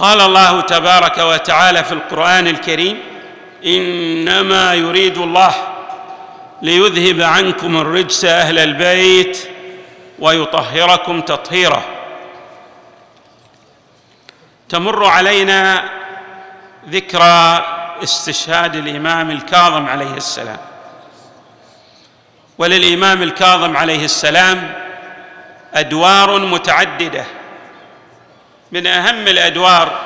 قال الله تبارك وتعالى في القرآن الكريم إنما يريد الله ليذهب عنكم الرجس أهل البيت ويطهركم تطهيرا. تمر علينا ذكرى استشهاد الإمام الكاظم عليه السلام. وللإمام الكاظم عليه السلام أدوار متعددة من أهم الأدوار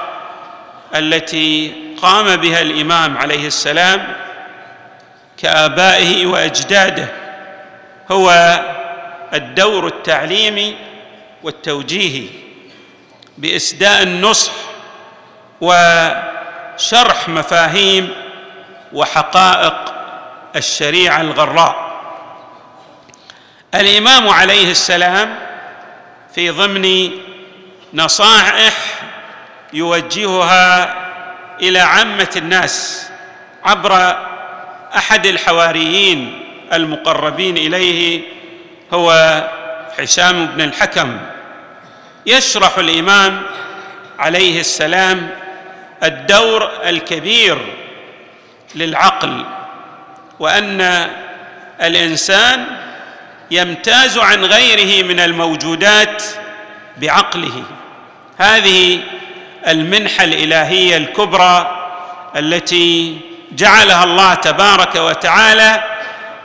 التي قام بها الإمام عليه السلام كآبائه وأجداده هو الدور التعليمي والتوجيهي بإسداء النصح وشرح مفاهيم وحقائق الشريعة الغراء. الإمام عليه السلام في ضمن نصائح يوجهها إلى عامة الناس عبر أحد الحواريين المقربين إليه هو حشام بن الحكم. يشرح الإمام عليه السلام الدور الكبير للعقل وأن الإنسان يمتاز عن غيره من الموجودات بعقله. هذه المنحة الإلهية الكبرى التي جعلها الله تبارك وتعالى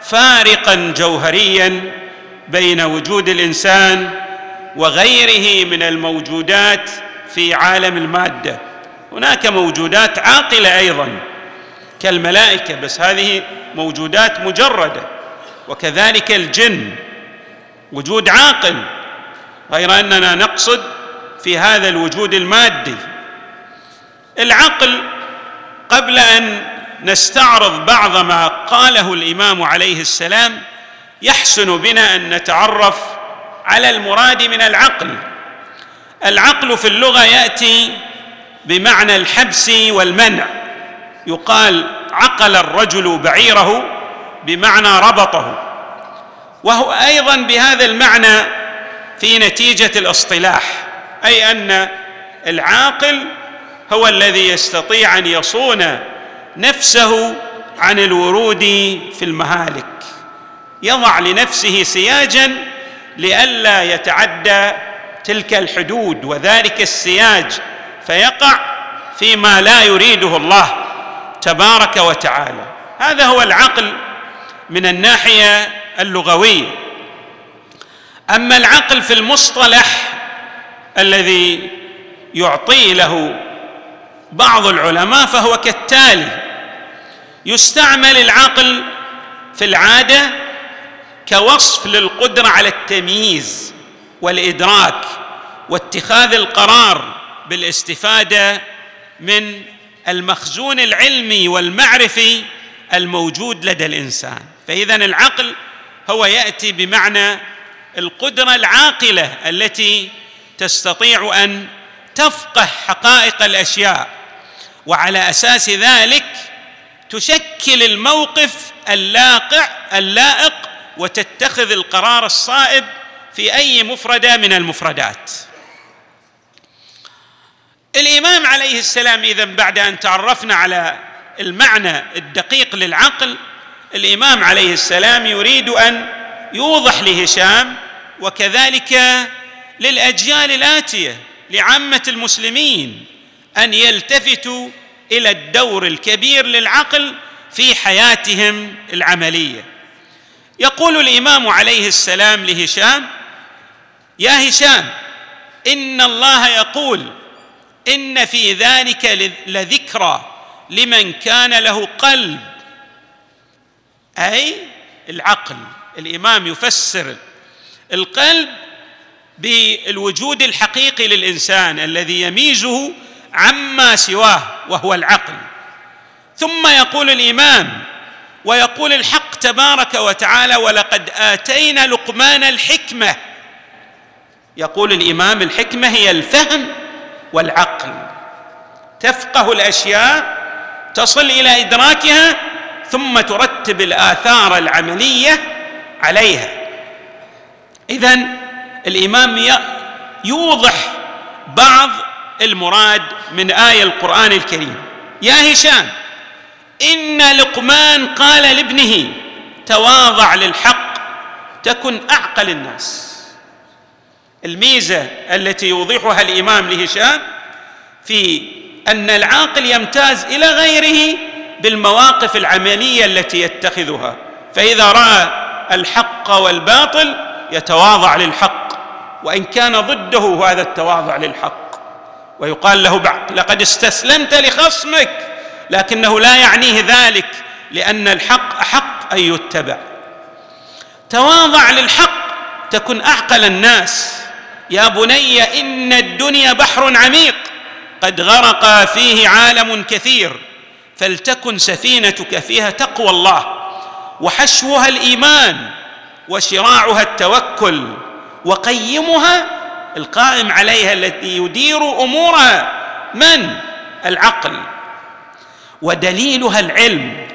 فارقا جوهريا بين وجود الإنسان وغيره من الموجودات في عالم المادة. هناك موجودات عاقلة أيضا كالملائكة بس هذه موجودات مجردة. وكذلك الجن وجود عاقل غير أننا نقصد في هذا الوجود المادي. العقل قبل أن نستعرض بعض ما قاله الإمام عليه السلام يحسن بنا أن نتعرف على المراد من العقل. العقل في اللغة يأتي بمعنى الحبس والمنع. يقال عقل الرجل بعيره بمعنى ربطه. وهو أيضا بهذا المعنى في نتيجة الاصطلاح. أي أن العاقل هو الذي يستطيع أن يصون نفسه عن الورود في المهالك يضع لنفسه سياجا لئلا يتعدى تلك الحدود وذلك السياج فيقع فيما لا يريده الله تبارك وتعالى. هذا هو العقل من الناحية اللغوية. أما العقل في المصطلح الذي يعطي له بعض العلماء فهو كالتالي. يستعمل العقل في العادة كوصف للقدرة على التمييز والإدراك واتخاذ القرار بالاستفادة من المخزون العلمي والمعرفي الموجود لدى الإنسان. فإذا العقل هو يأتي بمعنى القدرة العاقلة التي تستطيع أن تفقه حقائق الأشياء وعلى أساس ذلك تشكل الموقف اللاقع اللائق وتتخذ القرار الصائب في أي مفردة من المفردات. الإمام عليه السلام إذا بعد أن تعرفنا على المعنى الدقيق للعقل الإمام عليه السلام يريد أن يوضح لهشام وكذلك للأجيال الآتية لعامة المسلمين أن يلتفتوا إلى الدور الكبير للعقل في حياتهم العملية. يقول الإمام عليه السلام لهشام يا هشام إن الله يقول إن في ذلك لذكرى لمن كان له قلب. أي العقل الإمام يفسر القلب بالوجود الحقيقي للإنسان الذي يميزه عما سواه وهو العقل. ثم يقول الإمام ويقول الحق تبارك وتعالى ولقد آتينا لقمان الحكمة يقول الإمام الحكمة هي الفهم والعقل. تفقه الأشياء تصل إلى إدراكها ثم ترتب الآثار العملية عليها اذا الإمام يوضح بعض المراد من آية القرآن الكريم. يا هشام إن لقمان قال لابنه تواضع للحق تكن أعقل الناس. الميزة التي يوضحها الإمام لهشام في أن العاقل يمتاز إلى غيره بالمواقف العملية التي يتخذها. فإذا رأى الحق والباطل يتواضع للحق. وإن كان ضده هذا التواضع للحق. ويقال له بعد لقد استسلمت لخصمك لكنه لا يعنيه ذلك لأن الحق أحق أن يتبع. تواضع للحق تكن أعقل الناس. يا بني إن الدنيا بحر عميق قد غرق فيه عالم كثير فلتكن سفينتك فيها تقوى الله وحشوها الإيمان وشراعها التوكل. وقيمها القائم عليها التي يدير أمورها من؟ العقل. ودليلها العلم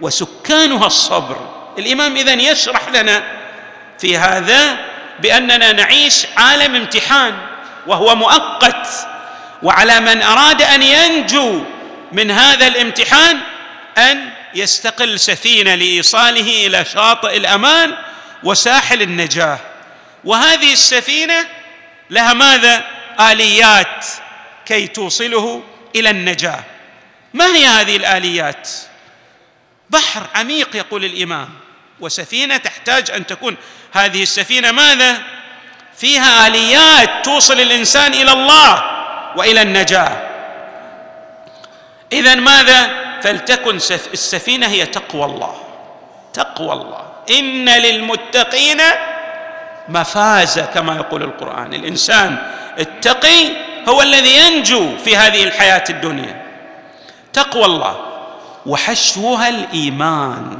وسكانها الصبر. الإمام اذن يشرح لنا في هذا بأننا نعيش عالم امتحان وهو مؤقت وعلى من أراد أن ينجو من هذا الامتحان أن يستقل سفينة لإيصاله إلى شاطئ الأمان وساحل النجاة. وهذه السفينة لها ماذا؟ آليات كي توصله إلى النجاة. ما هي هذه الآليات؟ بحر عميق يقول الإمام. وسفينة تحتاج أن تكون. هذه السفينة ماذا؟ فيها آليات توصل الإنسان إلى الله وإلى النجاة. اذا ماذا؟ فلتكن السفينة هي تقوى الله. تقوى الله. إن للمتقين مفازه كما يقول القرآن. الإنسان التقي هو الذي ينجو في هذه الحياة الدنيا. تقوى الله وحشوها الإيمان.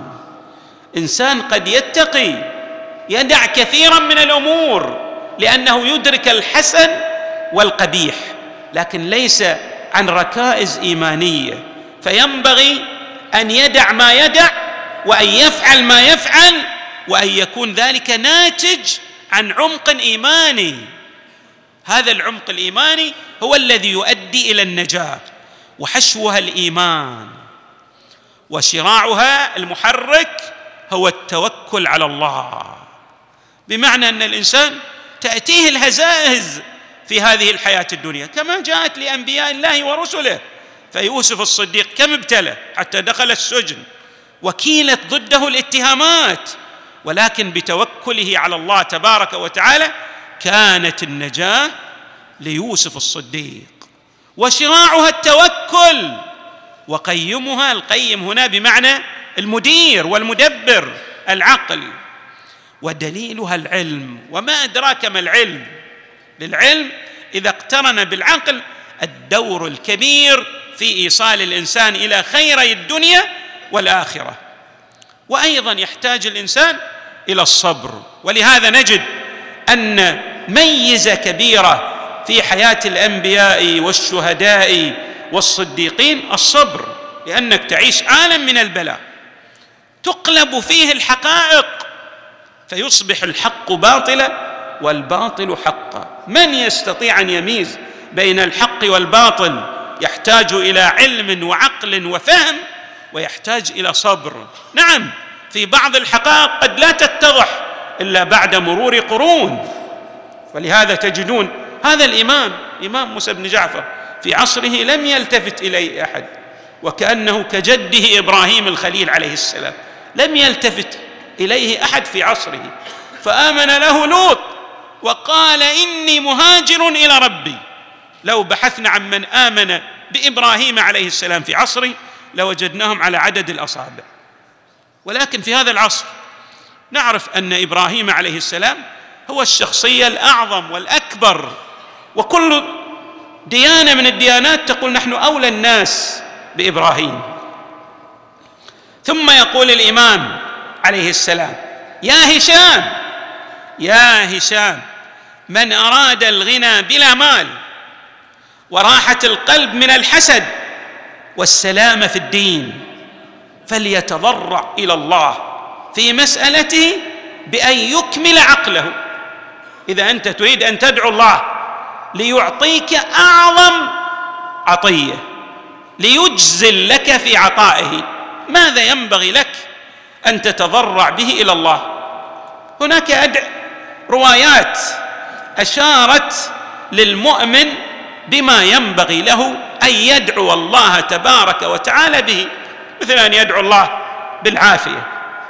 إنسان قد يتقي يدع كثيرا من الأمور لأنه يدرك الحسن والقبيح لكن ليس عن ركائز إيمانية. فينبغي أن يدع ما يدع وأن يفعل ما يفعل وأن يكون ذلك ناتج عن عمق إيماني. هذا العمق الإيماني هو الذي يؤدي إلى النجاة وحشوها الإيمان. وشراعها المحرك هو التوكل على الله. بمعنى أن الإنسان تأتيه الهزائز في هذه الحياة الدنيا كما جاءت لأنبياء الله ورسله. فيوسف الصديق كم ابتلى حتى دخل السجن؟ وكيلت ضده الاتهامات. ولكن بتوكله على الله تبارك وتعالى كانت النجاة ليوسف الصديق. وشراعها التوكل وقيمها القيم هنا بمعنى المدير والمدبر العقل. ودليلها العلم وما أدراك ما العلم؟ للعلم إذا اقترن بالعقل الدور الكبير في إيصال الإنسان إلى خيري الدنيا والآخرة. وأيضا يحتاج الإنسان إلى الصبر. ولهذا نجد أن ميزه كبيرة في حياة الأنبياء والشهداء والصديقين الصبر لأنك تعيش عالم من البلاء. تقلب فيه الحقائق فيصبح الحق باطلا والباطل حقا. من يستطيع أن يميز بين الحق والباطل؟ يحتاج إلى علم وعقل وفهم ويحتاج إلى صبر. نعم. في بعض الحقائق قد لا تتضح إلا بعد مرور قرون. ولهذا تجدون هذا الإمام إمام موسى بن جعفر في عصره لم يلتفت إليه أحد وكأنه كجده إبراهيم الخليل عليه السلام لم يلتفت إليه أحد في عصره. فآمن له لوط وقال إني مهاجر إلى ربي. لو بحثنا عن من آمن بإبراهيم عليه السلام في عصره لوجدناهم على عدد الأصابع. ولكن في هذا العصر نعرف أن إبراهيم عليه السلام هو الشخصية الأعظم والأكبر. وكل ديانة من الديانات تقول نحن أولى الناس بإبراهيم. ثم يقول الإمام عليه السلام يا هشام يا هشام من أراد الغنى بلا مال وراحة القلب من الحسد والسلامه في الدين. فليتضرع إلى الله في مسالته بأن يكمل عقله. إذا أنت تريد أن تدعو الله ليعطيك أعظم عطية ليجزل لك في عطائه ماذا ينبغي لك أن تتضرع به إلى الله؟ هناك أدع روايات أشارت للمؤمن بما ينبغي له أن يدعو الله تبارك وتعالى به. مثل أن يدعو الله بالعافية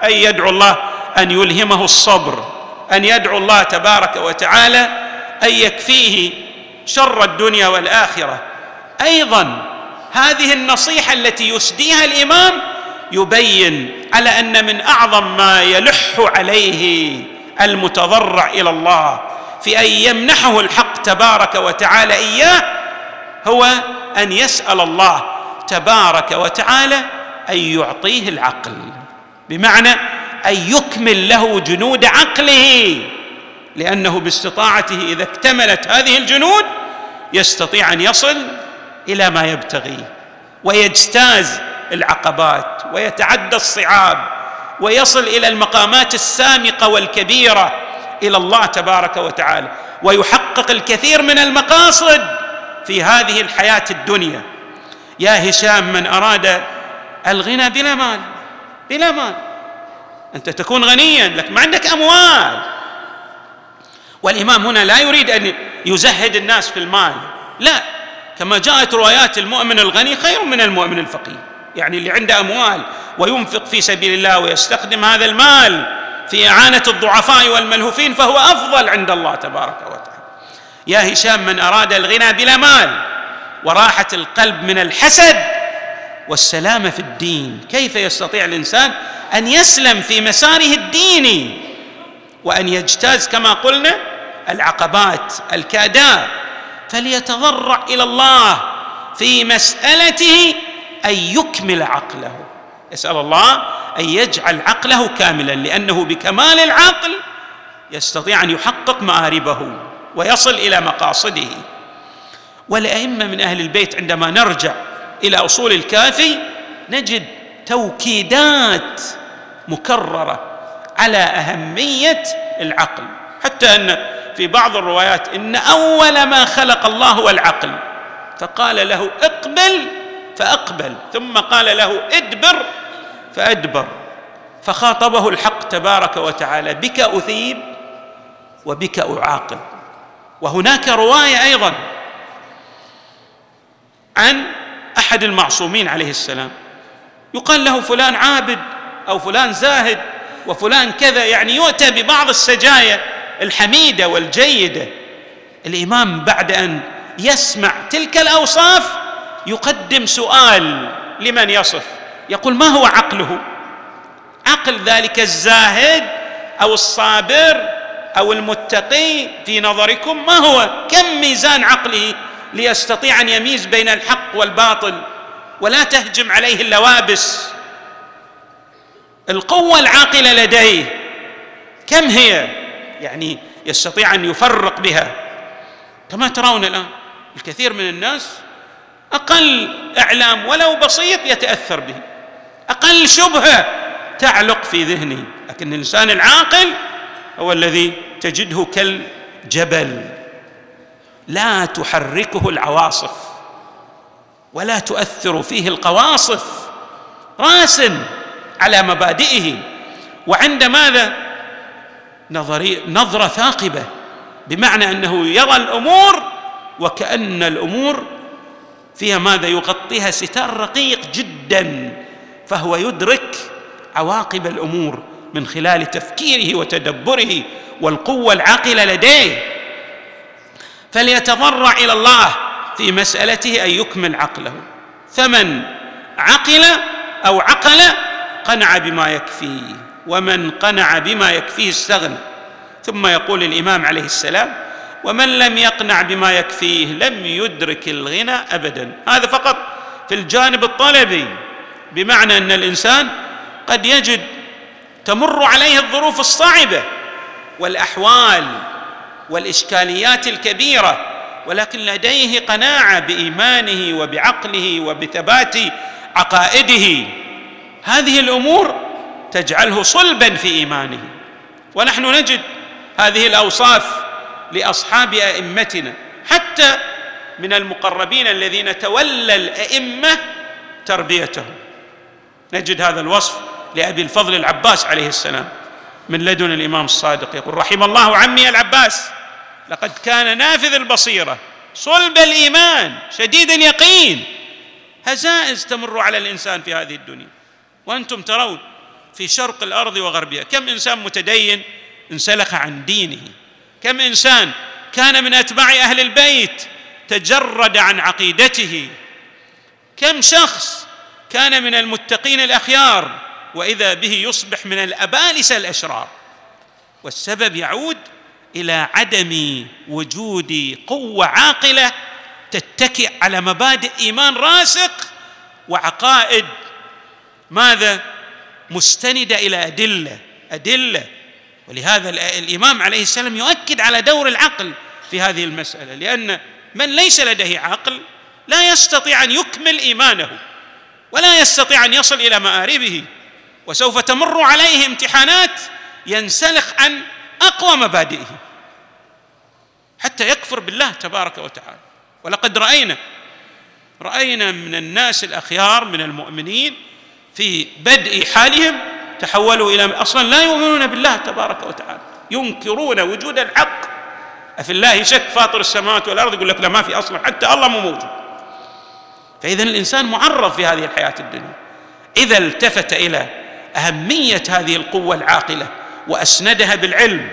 ان يدعو الله أن يلهمه الصبر أن يدعو الله تبارك وتعالى أن يكفيه شر الدنيا والآخرة. أيضا هذه النصيحة التي يسديها الإمام يبين على أن من أعظم ما يلح عليه المتضرع إلى الله في أن يمنحه الحق تبارك وتعالى إياه هو أن يسأل الله تبارك وتعالى أن يعطيه العقل. بمعنى أن يكمل له جنود عقله لأنه باستطاعته إذا اكتملت هذه الجنود يستطيع أن يصل إلى ما يبتغي ويجتاز العقبات ويتعدى الصعاب ويصل إلى المقامات السامقة والكبيرة إلى الله تبارك وتعالى. ويحقق الكثير من المقاصد في هذه الحياة الدنيا. يا هشام من أراد الغنى بلا مال بلا مال. أنت تكون غنيا لك ما عندك أموال. والإمام هنا لا يريد أن يزهد الناس في المال. لا كما جاءت روايات المؤمن الغني خير من المؤمن الفقير. يعني اللي عنده أموال وينفق في سبيل الله ويستخدم هذا المال في إعانة الضعفاء والملهوفين فهو أفضل عند الله تبارك وتعالى. يا هشام من أراد الغنى بلا مال وراحه القلب من الحسد والسلامه في الدين. كيف يستطيع الإنسان أن يسلم في مساره الديني وأن يجتاز كما قلنا العقبات الكادات؟ فليتضرع إلى الله في مسألته أن يكمل عقله. يسال الله أن يجعل عقله كاملا لأنه بكمال العقل يستطيع أن يحقق مآربه ويصل إلى مقاصده. والأئمة من أهل البيت عندما نرجع إلى أصول الكافي نجد توكيدات مكررة على أهمية العقل. حتى أن في بعض الروايات إن أول ما خلق الله هو العقل. فقال له اقبل فأقبل ثم قال له ادبر فأدبر. فخاطبه الحق تبارك وتعالى بك أثيب وبك أعاقب. وهناك رواية أيضا عن أحد المعصومين عليه السلام. يقال له فلان عابد أو فلان زاهد وفلان كذا يعني يؤتى ببعض السجايا الحميدة والجيدة. الإمام بعد أن يسمع تلك الأوصاف يقدم سؤال لمن يصف. يقول ما هو عقله؟ عقل ذلك الزاهد أو الصابر أو المتقي في نظركم؟ ما هو؟ كم ميزان عقله؟ ليستطيع أن يميز بين الحق والباطل ولا تهجم عليه اللوابس. القوة العاقلة لديه كم هي؟ يعني يستطيع أن يفرق بها. كما ترون الآن الكثير من الناس أقل إعلام ولو بسيط يتأثر به. أقل شبهة تعلق في ذهنه. لكن الإنسان العاقل هو الذي تجده كالجبل. لا تحركه العواصف ولا تؤثر فيه القواصف. راس على مبادئه. وعند ماذا؟ نظري نظرة ثاقبة بمعنى أنه يرى الأمور وكأن الأمور فيها ماذا؟ يغطيها ستار رقيق جدا فهو يدرك عواقب الأمور من خلال تفكيره وتدبره والقوة العاقلة لديه. فليتضرع إلى الله في مسألته أن يكمل عقله. فمن عقل أو عقل قنع بما يكفيه ومن قنع بما يكفيه استغنى. ثم يقول الإمام عليه السلام ومن لم يقنع بما يكفيه لم يدرك الغنى ابدا. هذا فقط في الجانب الطلبي بمعنى أن الإنسان قد يجد تمر عليه الظروف الصعبة والأحوال والإشكاليات الكبيرة ولكن لديه قناعة بإيمانه وبعقله وبثبات عقائده. هذه الأمور تجعله صلبا في إيمانه. ونحن نجد هذه الأوصاف لأصحاب أئمتنا حتى من المقربين الذين تولى الأئمة تربيتهم. نجد هذا الوصف لأبي الفضل العباس عليه السلام من لدن الإمام الصادق. يقول رحم الله عمي العباس. لقد كان نافذ البصيرة صلب الإيمان شديد اليقين. هزائز تمر على الإنسان في هذه الدنيا. وأنتم ترون في شرق الأرض وغربها كم إنسان متدين انسلخ عن دينه. كم إنسان كان من أتباع أهل البيت تجرد عن عقيدته. كم شخص كان من المتقين الأخيار وإذا به يصبح من الابالسه الأشرار. والسبب يعود إلى عدم وجود قوة عاقلة تتكئ على مبادئ إيمان راسخ وعقائد ماذا؟ مستندة إلى أدلة أدلة. ولهذا الإمام عليه السلام يؤكد على دور العقل في هذه المسألة لأن من ليس لديه عقل لا يستطيع أن يكمل إيمانه ولا يستطيع أن يصل إلى مآربه وسوف تمر عليه امتحانات ينسلخ عن أقوى مبادئه حتى يكفر بالله تبارك وتعالى. ولقد رأينا رأينا من الناس الأخيار من المؤمنين في بدء حالهم تحولوا إلى أصلا لا يؤمنون بالله تبارك وتعالى ينكرون وجود الحق. أفي الله شك فاطر السماوات والأرض؟ يقول لك لا ما في أصلا حتى الله مو موجود. فإذا الإنسان معرض في هذه الحياة الدنيا. إذا التفت إلى أهمية هذه القوة العاقلة وأسندها بالعلم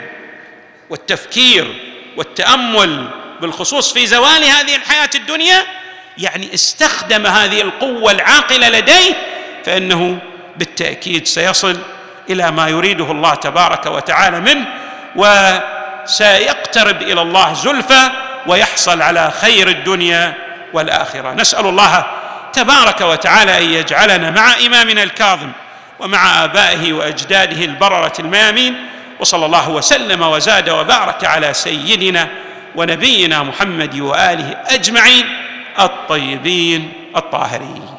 والتفكير والتأمل بالخصوص في زوال هذه الحياة الدنيا يعني استخدم هذه القوة العاقلة لديه فإنه بالتأكيد سيصل إلى ما يريده الله تبارك وتعالى منه وسيقترب إلى الله زلفى ويحصل على خير الدنيا والآخرة. نسأل الله تبارك وتعالى أن يجعلنا مع إمامنا الكاظم ومع آبائه وأجداده البررة الميامين وصلى الله وسلم وزاد وبارك على سيدنا ونبينا محمد وآله أجمعين الطيبين الطاهرين.